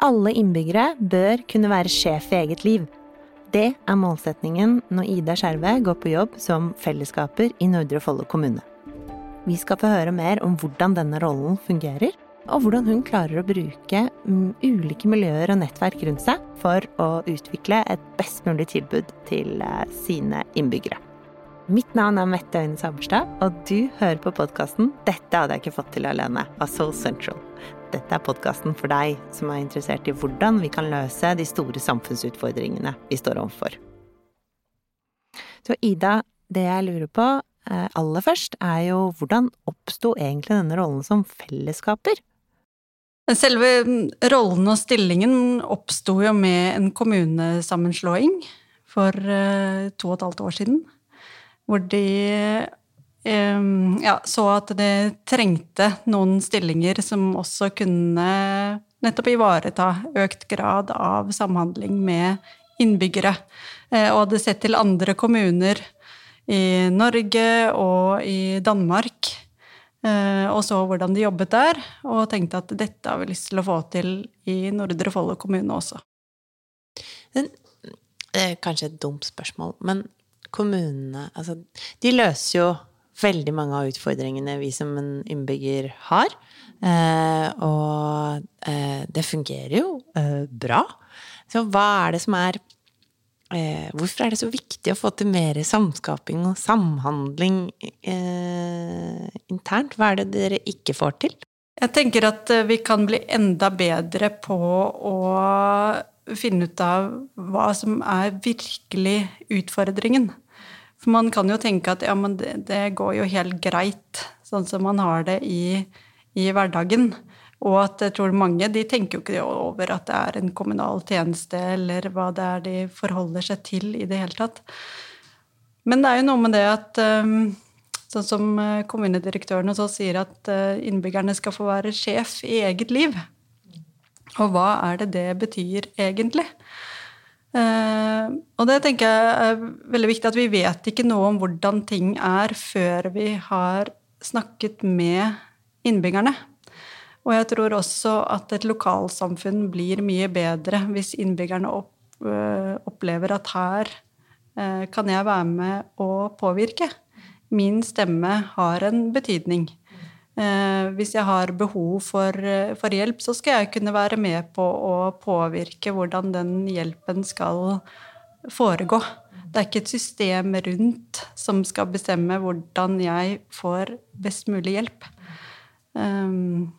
Alle innbyggere bør kunne være sjef i eget liv. Det er målsetningen når Ida Skjerve går på jobb som fellesskaper i Nordre Follo kommune. Vi skal få høre mer om hvordan denne rollen fungerer, og hvordan hun klarer å bruke mm, ulike miljøer og nettverk rundt seg for å utvikle et best mulig tilbud til eh, sine innbyggere. Mitt navn er Mette Øyne Saberstad, og du hører på podkasten 'Dette hadde jeg ikke fått til alene' av Soul Central. Dette er podkasten for deg som er interessert i hvordan vi kan løse de store samfunnsutfordringene vi står overfor. Så Ida, det jeg lurer på eh, aller først, er jo hvordan oppsto egentlig denne rollen som fellesskaper? Selve mm, rollen og stillingen oppsto jo med en kommunesammenslåing for eh, to og et halvt år siden. Hvor de ja, så at det trengte noen stillinger som også kunne nettopp ivareta økt grad av samhandling med innbyggere. Eh, og hadde sett til andre kommuner i Norge og i Danmark. Eh, og så hvordan de jobbet der, og tenkte at dette har vi lyst til å få til i Nordre Follo kommune også. Det er kanskje et dumt spørsmål, men kommunene Altså, de løser jo veldig mange av utfordringene vi som en innbygger har. Eh, og eh, det fungerer jo eh, bra. Så hva er det som er Hvorfor er det så viktig å få til mer samskaping og samhandling internt? Hva er det dere ikke får til? Jeg tenker at vi kan bli enda bedre på å finne ut av hva som er virkelig utfordringen. For man kan jo tenke at ja, men det, det går jo helt greit, sånn som man har det i, i, hverdagen. Og at jeg tror mange de tenker jo ikke over at det er en kommunal tjeneste, eller hva det er de forholder seg til i det hele tatt. Men det er jo noe med det at um, Sånn som uh, kommunedirektøren hos sier at uh, innbyggerne skal få være sjef i eget liv. Og hva er det det betyr egentlig? Uh, og det tenker jeg er veldig viktig, at vi vet ikke noe om hvordan ting er før vi har snakket med innbyggerne. Og jeg tror også at et lokalsamfunn blir mye bedre hvis innbyggerne opp, uh, opplever at her uh, kan jeg være med å påvirke. Min stemme har en betydning. Eh, hvis jeg har behov for, eh, for, hjelp, så skal jeg kunne være med på å påvirke hvordan den hjelpen skal foregå. Det er ikke et system rundt som skal bestemme hvordan jeg får best mulig hjelp. Um,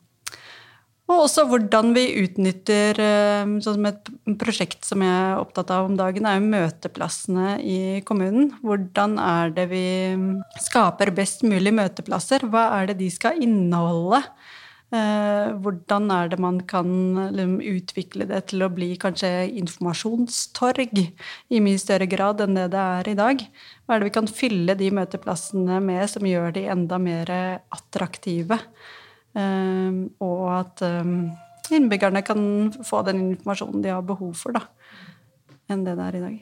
og også hvordan vi utnytter eh, sånn som Et prosjekt som jeg er opptatt av om dagen, er jo møteplassene i kommunen. Hvordan er det vi skaper best mulig møteplasser? Hva er det de skal inneholde? Eh, hvordan er det man kan liksom, utvikle det til å bli kanskje informasjonstorg i mye større grad enn det det er i dag? Hva er det vi kan fylle de møteplassene med som gjør de enda mer attraktive? Ehm, og at ehm, innbyggerne kan få den informasjonen de har behov for, da, enn det det er i dag.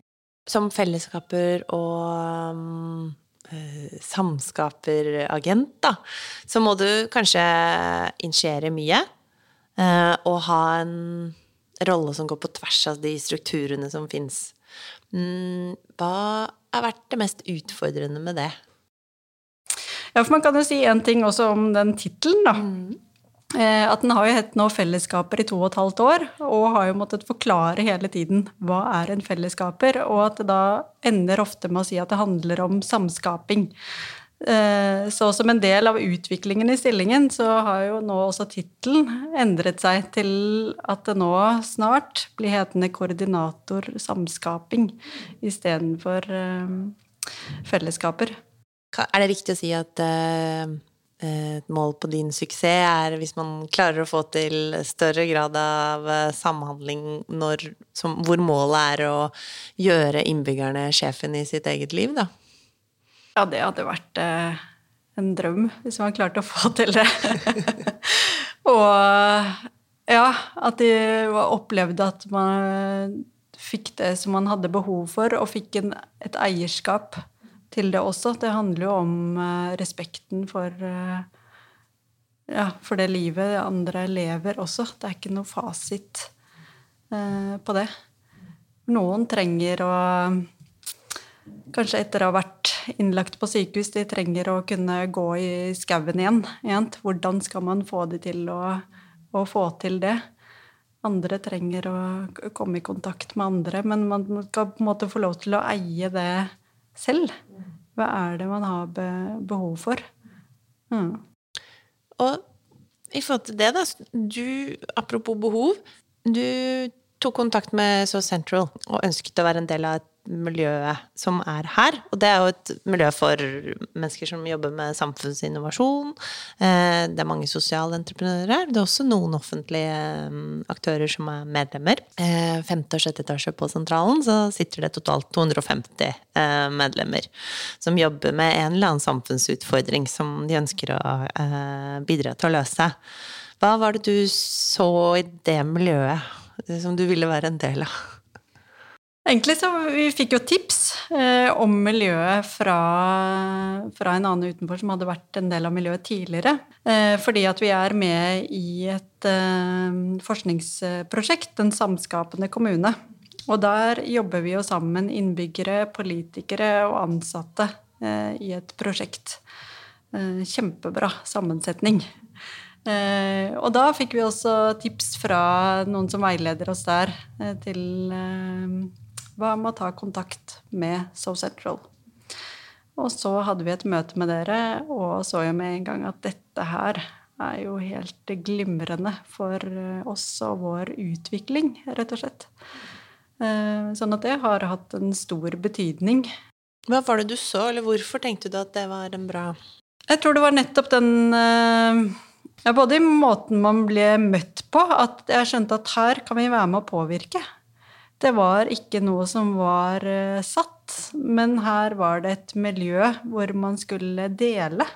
Som fellesskaper og um, samskaperagent, da, så må du kanskje initiere mye. Uh, og ha en rolle som går på tvers av de strukturene som fins. Mm, hva har vært det mest utfordrende med det? Ja, for man kan jo si én ting også om den tittelen, da. Mm. Eh, at den har jo hett nå Fellesskaper i to og et halvt år, og har jo måttet forklare hele tiden hva er en fellesskaper, og at det da ender ofte med å si at det handler om samskaping. Eh, så som en del av utviklingen i stillingen, så har jo nå også tittelen endret seg til at det nå snart blir hetende koordinator samskaping istedenfor eh, fellesskaper. Er det riktig å si at et mål på din suksess er hvis man klarer å få til større grad av eh, samhandling når, som, hvor målet er å gjøre innbyggerne sjefen i sitt eget liv, da? Ja, det hadde vært en drøm hvis man klarte å få til det. og ja, at de opplevde at man fikk det som man hadde behov for, og fikk en, et eierskap til det også. Det handler jo om uh, respekten for, uh, ja, for det livet andre lever også. Det er ikke noe fasit eh, på det. Noen trenger å Kanskje etter å ha vært innlagt på sykehus, de trenger å kunne gå i skauen igjen. Hvordan skal man få de til å, å få til det? Andre trenger å komme i kontakt med andre, men man skal på en måte få lov til å eie det selv. Hva er det man har behov for? Mm. Og i forhold til det, da Du, apropos behov, du tok kontakt med So Central og ønsket å være en del av et miljøet som er her. Og det er jo et miljø for mennesker som jobber med samfunnsinnovasjon. Eh, det er mange sosiale entreprenører her. Det er også noen offentlige mm, aktører som er medlemmer. Eh, femte og sjette etasje på sentralen så sitter det totalt 250 eh, medlemmer som jobber med en eller annen samfunnsutfordring som de ønsker å bidra til å løse. Hva var det du så i det miljøet som du ville være en del av? Egentlig så vi fikk jo tips eh, om miljøet fra, fra, en annen utenfor som hadde vært en del av miljøet tidligere. Eh, fordi at vi er med i et eh, forskningsprosjekt, Den samskapende kommune. Og der jobber vi jo sammen, innbyggere, politikere og ansatte, eh, i et prosjekt. Eh, kjempebra sammensetning. Eh, og da fikk vi også tips fra noen som veileder oss der, eh, til eh, hva med å ta kontakt med So Central. Og så hadde vi et møte med dere, og så jo med en gang at dette her er jo helt glimrende for oss og vår utvikling, rett og slett. Sånn at det har hatt en stor betydning. Hva var det du så, eller hvorfor tenkte du at det var en bra Jeg tror det var nettopp den ja, både i måten man ble møtt på, at jeg skjønte at her kan vi være med å påvirke. Det var ikke noe som var uh, satt, men her var det et miljø hvor man skulle dele.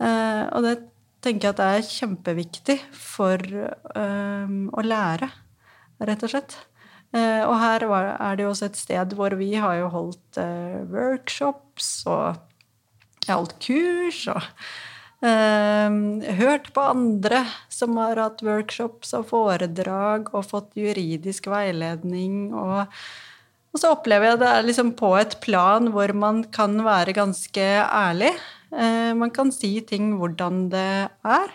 Uh, og det tenker jeg at er kjempeviktig for uh, å lære, rett og slett. og her var, er det jo også et sted hvor vi har jo holdt workshops og holdt kurs og hørt på andre som har hatt workshops og foredrag og fått juridisk veiledning. Og, og så opplever jeg det er liksom på et plan hvor man kan være ganske ærlig. Uh, man kan si ting hvordan det er.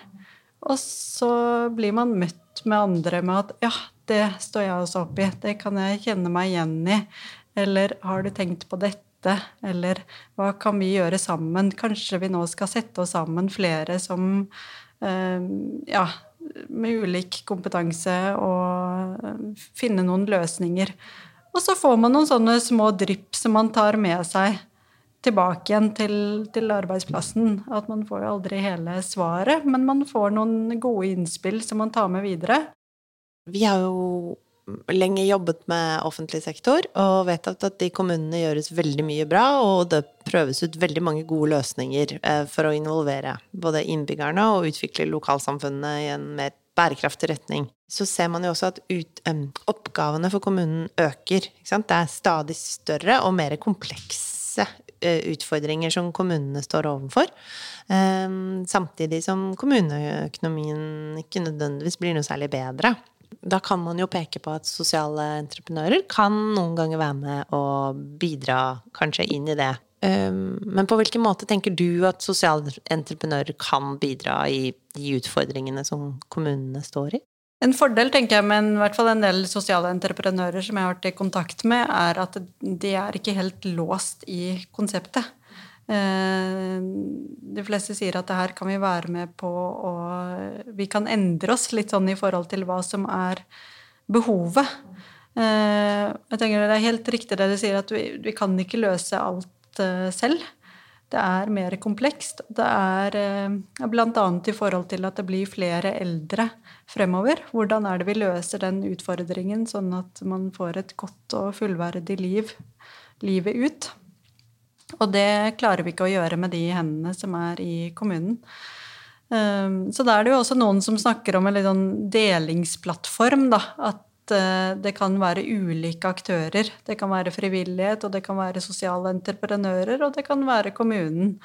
Og så blir man møtt med andre med at ja, det står jeg også oppi. Det kan jeg kjenne meg igjen i. Eller har du tenkt på dette? Dette? Eller hva kan vi gjøre sammen? Kanskje vi nå skal sette oss sammen flere som eh, ja, med ulik kompetanse og eh, finne noen løsninger. Og så får man noen sånne små drypp som man tar med seg tilbake igjen til, til, arbeidsplassen. At man får jo aldri hele svaret, men man får noen gode innspill som man tar med videre. Vi har jo lenge jobbet med offentlig sektor og vet at de kommunene gjøres veldig mye bra, og det prøves ut veldig mange gode løsninger eh, for å involvere både innbyggerne og utvikle lokalsamfunnene i en mer bærekraftig retning. Så ser man jo også at ut, um, oppgavene for kommunen øker. Det er stadig større og mer komplekse uh, utfordringer som kommunene står overfor. Um, samtidig som kommuneøkonomien ikke nødvendigvis blir noe særlig bedre da kan man jo peke på at sosiale entreprenører kan noen ganger være med og bidra kanskje inn i det. Ehm, men på hvilken måte tenker du at sosiale entreprenører kan bidra i de utfordringene som kommunene står i? En fordel tenker jeg men i hvert fall en del sosiale entreprenører som jeg har vært i kontakt med, er at de er ikke helt låst i konseptet. Eh, de fleste sier at det her kan vi være med på og Vi kan endre oss litt sånn i forhold til hva som er behovet. Eh, jeg tenker Det er helt riktig det du sier, at vi, kan ikke løse alt eh, selv. Det er mer komplekst. Det er bl.a. i forhold til at det blir flere eldre fremover. Hvordan er det vi løser den utfordringen, sånn at man får et godt og fullverdig liv livet ut? Og det klarer vi ikke å gjøre med de hendene som er i kommunen. Ehm, så da er det jo også noen som snakker om en sånn delingsplattform. Da. At eh, det kan være ulike aktører. Det kan være frivillighet, og det kan være sosiale entreprenører, og det kan være kommunen.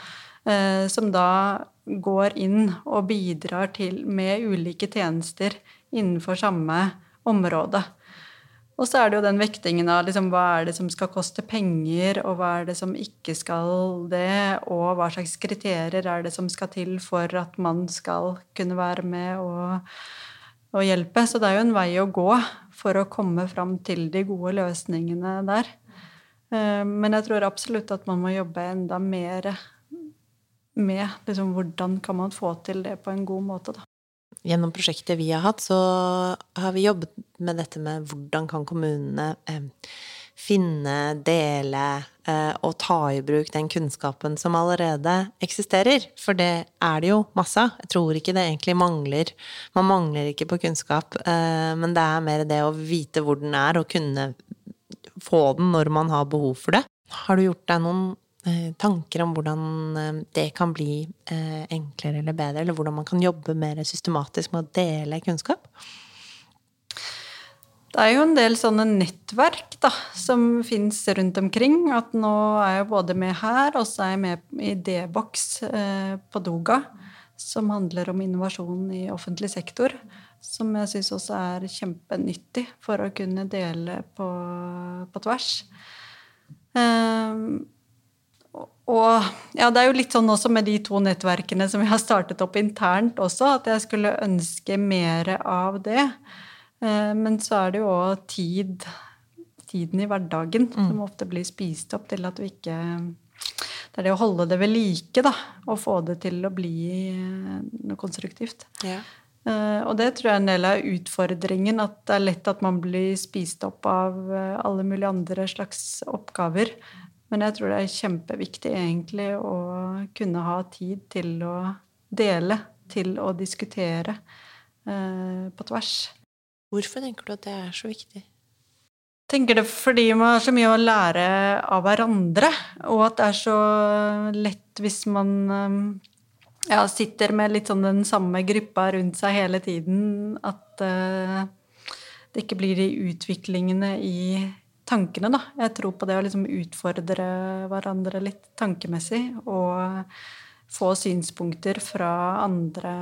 Eh, som da går inn og bidrar til med ulike tjenester innenfor samme området. Og så er det jo den vektingen av liksom, hva er det som skal koste penger, og hva er det som ikke skal det, og hva slags kriterier er det som skal til for at man skal kunne være med og, og hjelpe. Så det er jo en vei å gå for å komme fram til de gode løsningene der. Eh, men jeg tror absolutt at man må jobbe enda mer med liksom, hvordan kan man få til det på en god måte. Da gjennom prosjektet vi har hatt, så har vi jobbet med dette med hvordan kan kommunene eh, finne, dele eh, og ta i bruk den kunnskapen som allerede eksisterer. For det er det jo masse av. Jeg tror ikke det egentlig mangler. Man mangler ikke på kunnskap, eh, men det er mer det å vite hvor den er, og kunne få den når man har behov for det. Har du gjort deg noen tanker om hvordan eh, det kan bli eh, enklere eller bedre, eller hvordan man kan jobbe mer systematisk med å dele kunnskap? Det er jo en del sånne nettverk da, som fins rundt omkring. At nå er jeg både med her, og så er jeg med i D-boks eh, på Doga, som handler om innovasjon i offentlig sektor. Som jeg syns også er kjempenyttig for å kunne dele på, på tvers. Eh, og ja, det er jo litt sånn også med de to nettverkene som vi har startet opp internt også, at jeg skulle ønske mer av det. Eh, men så er det jo òg tid, tiden i hverdagen mm. som ofte blir spist opp til at vi ikke Det er det å holde det ved like, da, og få det til å bli eh, noe konstruktivt. Ja. Uh, og det tror jeg er en del av utfordringen, at det er lett at man blir spist opp av alle mulige andre slags oppgaver. Men jeg tror det er kjempeviktig egentlig å kunne ha tid til å dele, til å diskutere eh, på tvers. Hvorfor tenker du at det er så viktig? Jeg tenker det fordi man har så mye å lære av hverandre, og at det er så lett hvis man eh, ja, sitter med litt sånn den samme gruppa rundt seg hele tiden, at uh, det ikke blir de utviklingene i tankene, da. Jeg tror på det å liksom utfordre hverandre litt tankemessig. Og få synspunkter fra andre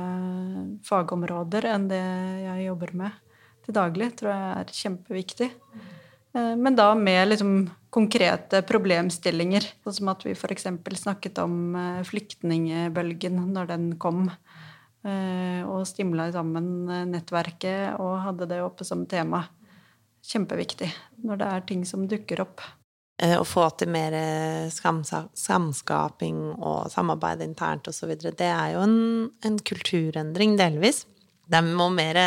fagområder enn det jeg jobber med til daglig, tror jeg er kjempeviktig. Eh, men da med liksom konkrete problemstillinger. Sånn som at vi f.eks. snakket om eh, flyktningbølgen når den kom. Eh, og stimla sammen nettverket og hadde det oppe som tema kjempeviktig når det er ting som dukker opp. Eh, å få til mer eh, samskaping og samarbeid internt osv., det er jo en, en, kulturendring, delvis. Det må mer,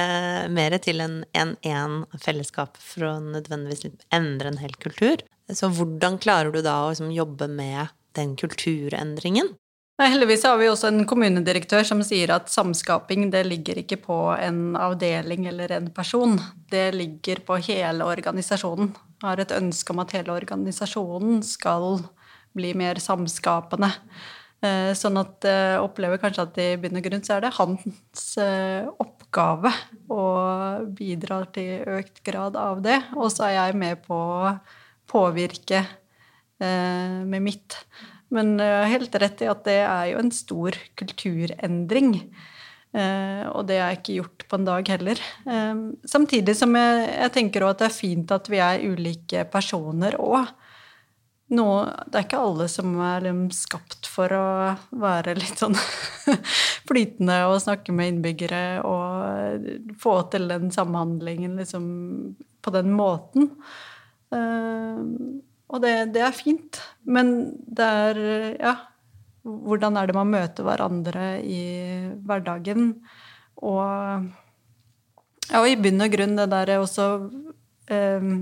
mer til enn én en, fellesskap for å nødvendigvis endre en hel kultur. Så hvordan klarer du da å liksom jobbe med den kulturendringen? Heldigvis har vi også en kommunedirektør som sier at samskaping det ligger ikke på en avdeling eller en person. Det ligger på hele organisasjonen. Har et ønske om at hele organisasjonen skal bli mer samskapende. Eh, sånn at jeg eh, opplever kanskje at i bunn og grunn så er det hans eh, oppgave å bidra til økt grad av det. Og så er jeg med på å påvirke med mitt. Men jeg helt rett i at det er jo en stor kulturendring. Uh, og det er ikke gjort på en dag heller. Uh, samtidig som jeg, jeg tenker at det er fint at vi er ulike personer òg. Det er ikke alle som er liksom, skapt for å være litt sånn flytende og snakke med innbyggere og få til den samhandlingen liksom, på den måten. Uh, og det, det, er fint. Men det er Ja, hvordan er det man møter hverandre i hverdagen? Og ja, og i bunn og grunn det der også um,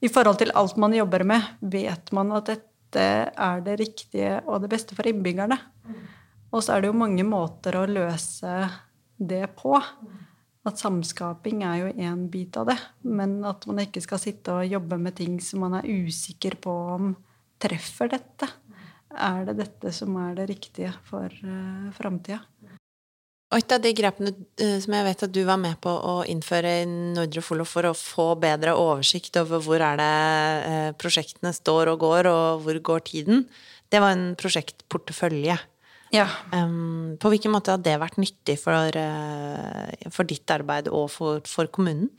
I forhold til alt man jobber med, vet man at dette er det riktige og det beste for innbyggerne. Og så er det jo mange måter å løse det på. At samskaping er jo én bit av det, men at man ikke skal sitte og jobbe med ting som man er usikker på om treffer dette. Er det dette som er det riktige for uh, framtida? Et av de grepene uh, som jeg vet at du var med på å innføre i Nordre Follo for å få bedre oversikt over hvor er det uh, prosjektene står og går, og hvor går tiden, det var en prosjektportefølje. Ja. Um, på hvilken måte har det vært nyttig for, uh, for ditt arbeid og for, for, kommunen?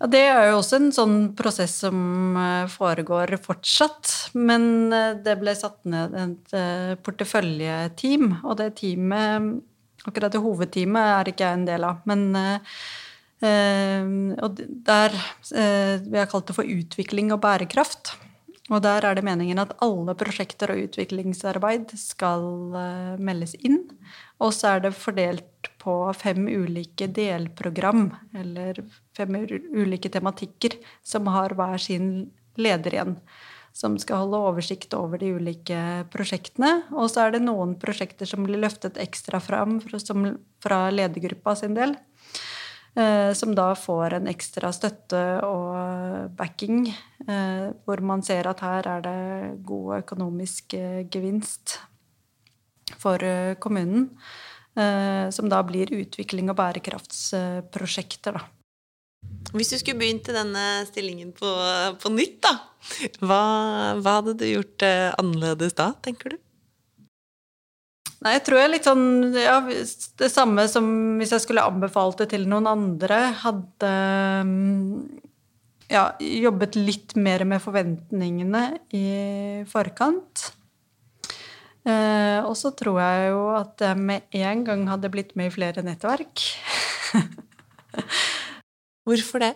Ja, Det er jo også en sånn prosess som eh, foregår fortsatt. Men eh, det ble satt ned et porteføljeteam, og det teamet Akkurat det hovedteamet er ikke jeg en del av. Men og der Vi har kalt det for utvikling og bærekraft. Og der er det meningen at alle prosjekter og utviklingsarbeid skal meldes inn. Og så er det fordelt på fem ulike delprogram, eller fem ulike tematikker, som har hver sin leder igjen. Som skal holde oversikt over de ulike prosjektene. Og så er det noen prosjekter som blir løftet ekstra fram fra ledergruppa sin del. Eh, som da får en ekstra støtte og backing, eh, hvor man ser at her er det god økonomisk eh, gevinst for kommunen. Som da blir utvikling og bærekraftsprosjekter, da. Hvis du skulle begynt i denne stillingen på, på nytt, da, hva, hva, hadde du gjort annerledes da, tenker du? Nei, jeg tror jeg litt sånn ja, Det samme som hvis jeg skulle anbefalt det til noen andre. Hadde ja, jobbet litt mer med forventningene i forkant. Eh, og så tror jeg jo at jeg med en gang hadde blitt med i flere nettverk. Hvorfor det?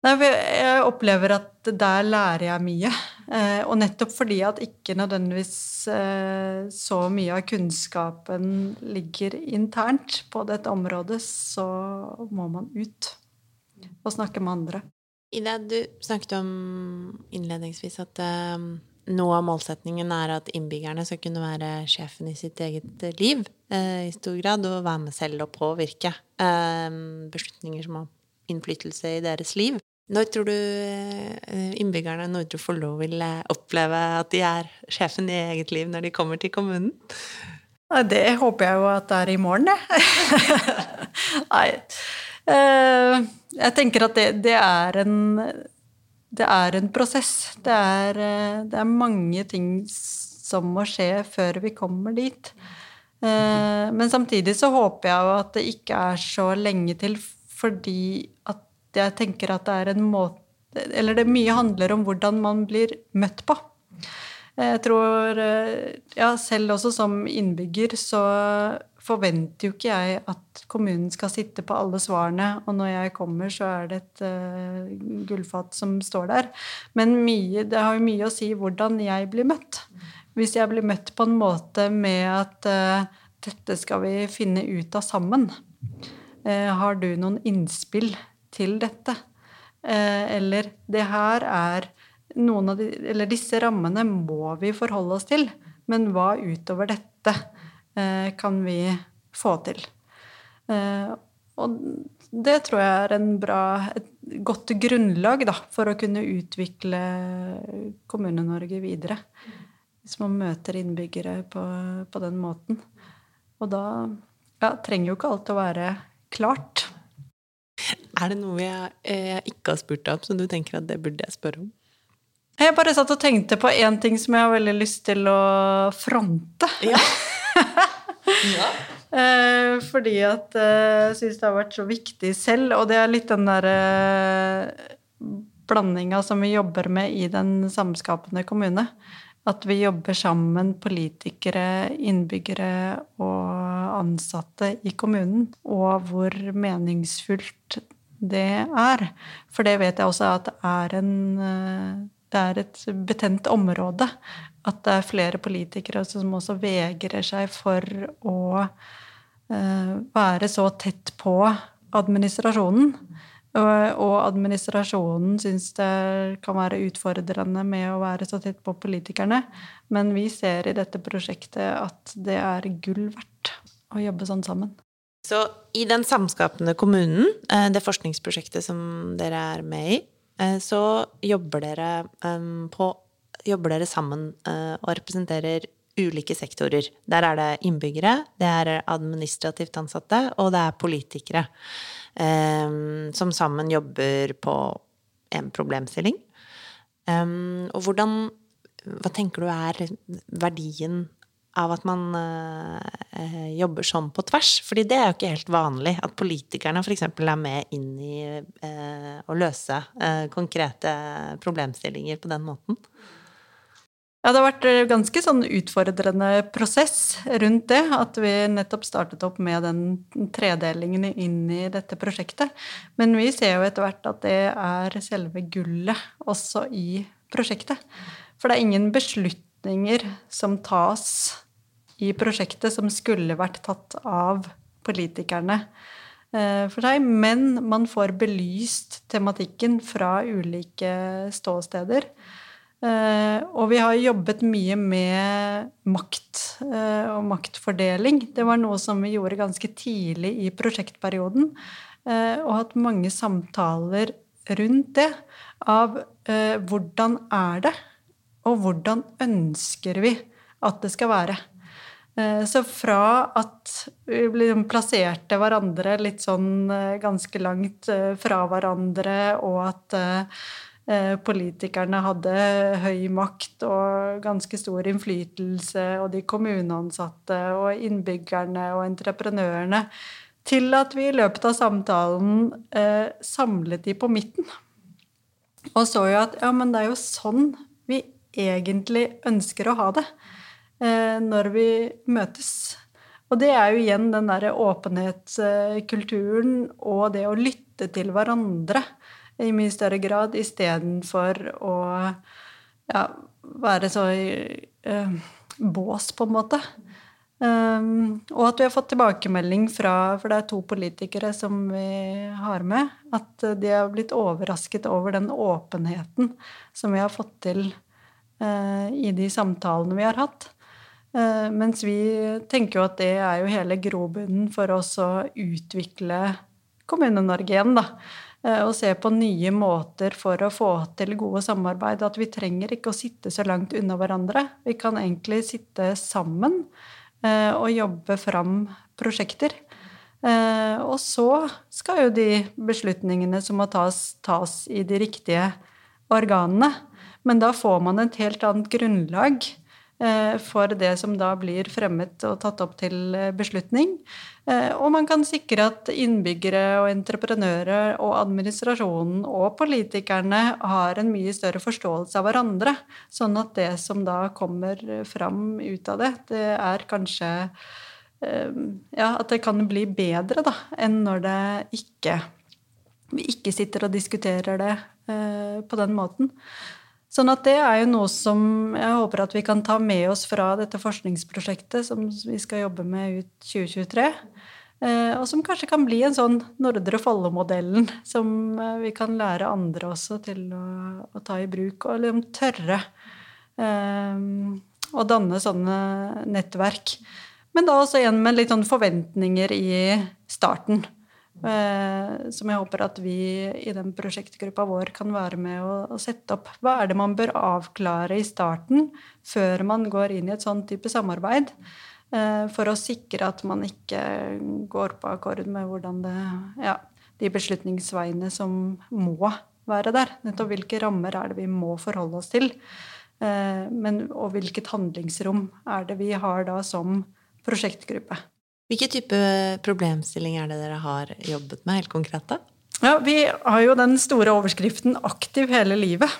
Nei, jeg opplever at der lærer jeg mye. Eh, og nettopp fordi at ikke nødvendigvis eh, så mye av kunnskapen ligger internt på dette området, så må man ut og snakke med andre. Ida, du snakket om innledningsvis at um noe av målsetningen er at innbyggerne skal kunne være sjefen i sitt eget liv eh, i stor grad, og være med selv og påvirke eh, beslutninger som har innflytelse i deres liv. Når tror du eh, innbyggerne i Nordre Follo vil eh, oppleve at de er sjefen i eget liv når de kommer til kommunen? Det håper jeg jo at det er i morgen, det. Nei. Eh, jeg tenker at det, det er en det er en prosess. Det er, det er, mange ting som må skje før vi kommer dit. Men samtidig så håper jeg jo at det ikke er så lenge til, fordi at jeg tenker at det er en måte Eller det mye handler om hvordan man blir møtt på. Jeg tror eh, Ja, selv også som innbygger så forventer jo ikke jeg at kommunen skal sitte på alle svarene, og når jeg kommer, så er det et uh, gullfat som står der. Men mye, det har jo mye å si hvordan jeg blir møtt. Hvis jeg blir møtt på en måte med at uh, dette skal vi finne ut av sammen. Uh, har du noen innspill til dette? eller det her er noen av de Eller disse rammene må vi forholde oss til. Men hva utover dette? Eh, kan vi få til. Eh, og det tror jeg er bra, et godt grunnlag da, for å kunne utvikle Kommune-Norge videre. Hvis man møter innbyggere på, på den måten. Og da ja, trenger jo ikke alt å være klart. Er det noe jeg, jeg ikke har spurt deg om, som du tenker at det burde jeg spørre om? Jeg bare satt og tenkte på én ting som jeg har veldig lyst til å fronte. Ja. ja. Eh, fordi at eh, jeg syns det har vært så viktig selv, og det er litt den derre eh, blandinga som vi jobber med i den samskapende kommune. At vi jobber sammen, politikere, innbyggere og ansatte i kommunen. Og hvor meningsfullt det er. For det vet jeg også at det er en det er et betent område. At det er flere politikere som også vegrer seg for å uh, være så tett på administrasjonen. Og administrasjonen syns det kan være utfordrende med å være så tett på politikerne. Men vi ser i dette prosjektet at det er gull verdt å jobbe sånn sammen. Så i den samskapende kommunen, eh, det forskningsprosjektet som dere er med i, Eh, så jobber dere, på, jobber dere sammen eh, og representerer ulike sektorer. Der er det innbyggere, det er administrativt ansatte, og det er politikere. Som sammen jobber på en problemstilling. Og hvordan Hva tenker du er verdien av at man eh, jobber sånn på tvers? Fordi det er jo ikke helt vanlig at politikerne f.eks. er med inn i eh, å løse eh, konkrete problemstillinger på den måten. Ja, det har vært en ganske sånn utfordrende prosess rundt det. At vi nettopp startet opp med den tredelingen inn i dette prosjektet. Men vi ser jo etter hvert at det er selve gullet også i prosjektet. For det er ingen beslutninger som tas i prosjektet som skulle vært tatt av politikerne eh, for seg, men man får belyst tematikken fra ulike ståsteder. Uh, og vi har jobbet mye med makt uh, og maktfordeling. Det var noe som vi gjorde ganske tidlig i prosjektperioden. Og hatt mange samtaler rundt det. Av hvordan er det, og hvordan ønsker vi at det skal være. Så fra at vi liksom plasserte hverandre litt sånn ganske langt fra hverandre, og at Eh, politikerne hadde høy makt og ganske stor innflytelse, og de kommuneansatte og innbyggerne og entreprenørene, til at vi i løpet av samtalen eh, samlet de på midten. Og så jo at ja, men det er jo sånn vi egentlig ønsker å ha det eh, når vi møtes. Og det er jo igjen den derre åpenhetskulturen og det å lytte til hverandre i mye større grad, istedenfor å ja, være så i eh, bås, på en måte. Um, og at vi har fått tilbakemelding fra For det er to politikere som vi har med. At de har blitt overrasket over den åpenheten som vi har fått til uh, i de samtalene vi har hatt. Uh, mens vi tenker jo at det er jo hele grobunnen for oss å utvikle Kommune-Norge igjen, da. Eh, og se på nye måter for å få til gode samarbeid. At vi trenger ikke å sitte så langt unna hverandre. Vi kan egentlig sitte sammen eh, og jobbe fram prosjekter. Eh, og så skal jo de beslutningene som må tas, tas i de riktige organene. Men da får man et helt annet grunnlag Eh, for det som da blir fremmet og tatt opp til eh, beslutning. Eh, og man kan sikre at innbyggere og entreprenører og administrasjonen og politikerne har en mye større forståelse av hverandre. Sånn at det som da kommer fram ut av det, det er kanskje Ja, at det kan bli bedre da, enn når det ikke vi ikke sitter og diskuterer det på den måten. Sånn at det er jo noe som jeg håper at vi kan ta med oss fra dette forskningsprosjektet som vi skal jobbe med ut 2023. Eh, og som kanskje kan bli en sånn Nordre Follo-modellen som eh, vi kan lære andre også til å, å ta i bruk, og liksom tørre um, å danne sånne nettverk. Men da også igjen med litt sånn forventninger i starten. Eh, som jeg håper at vi i den prosjektgruppa vår kan være med å, sette opp. Hva er det man bør avklare i starten, før man går inn i et sånn type samarbeid? Eh, for å sikre at man ikke går på akkord med hvordan det Ja, de beslutningsveiene som må være der. Nettopp hvilke rammer er det vi må forholde oss til? Eh, men, og hvilket handlingsrom er det vi har da som prosjektgruppe? Hvilke type problemstillinger er det dere har jobbet med helt konkret? da? Ja, Vi har jo den store overskriften 'Aktiv hele livet'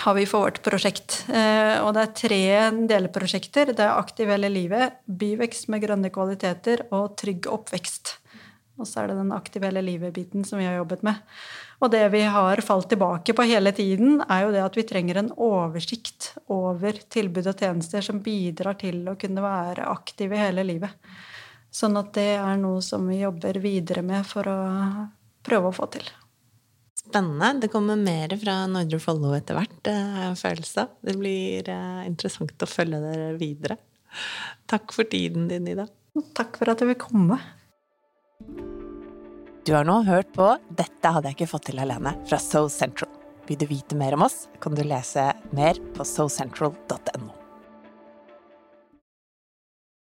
har vi for vårt prosjekt. Eh, og det er tre delprosjekter. Det er Aktiv hele livet, byvekst med grønne kvaliteter og trygg oppvekst. Og så er det den Aktiv hele livet-biten som vi har jobbet med. Og det vi har falt tilbake på hele tiden, er jo det at vi trenger en oversikt over tilbud og tjenester som bidrar til å kunne være aktive hele livet. Sånn at det er noe som vi jobber videre med for å prøve å få til. Spennende. Det kommer mer fra Nordre Follo etter hvert, har jeg en følelse av. Det blir eh, interessant å følge dere videre. Takk for tiden din, Ida. Takk for at du vil komme. Du har nå hørt på 'Dette hadde jeg ikke fått til alene' fra So Central. Vil du vite mer om oss, kan du lese mer på socentral.no.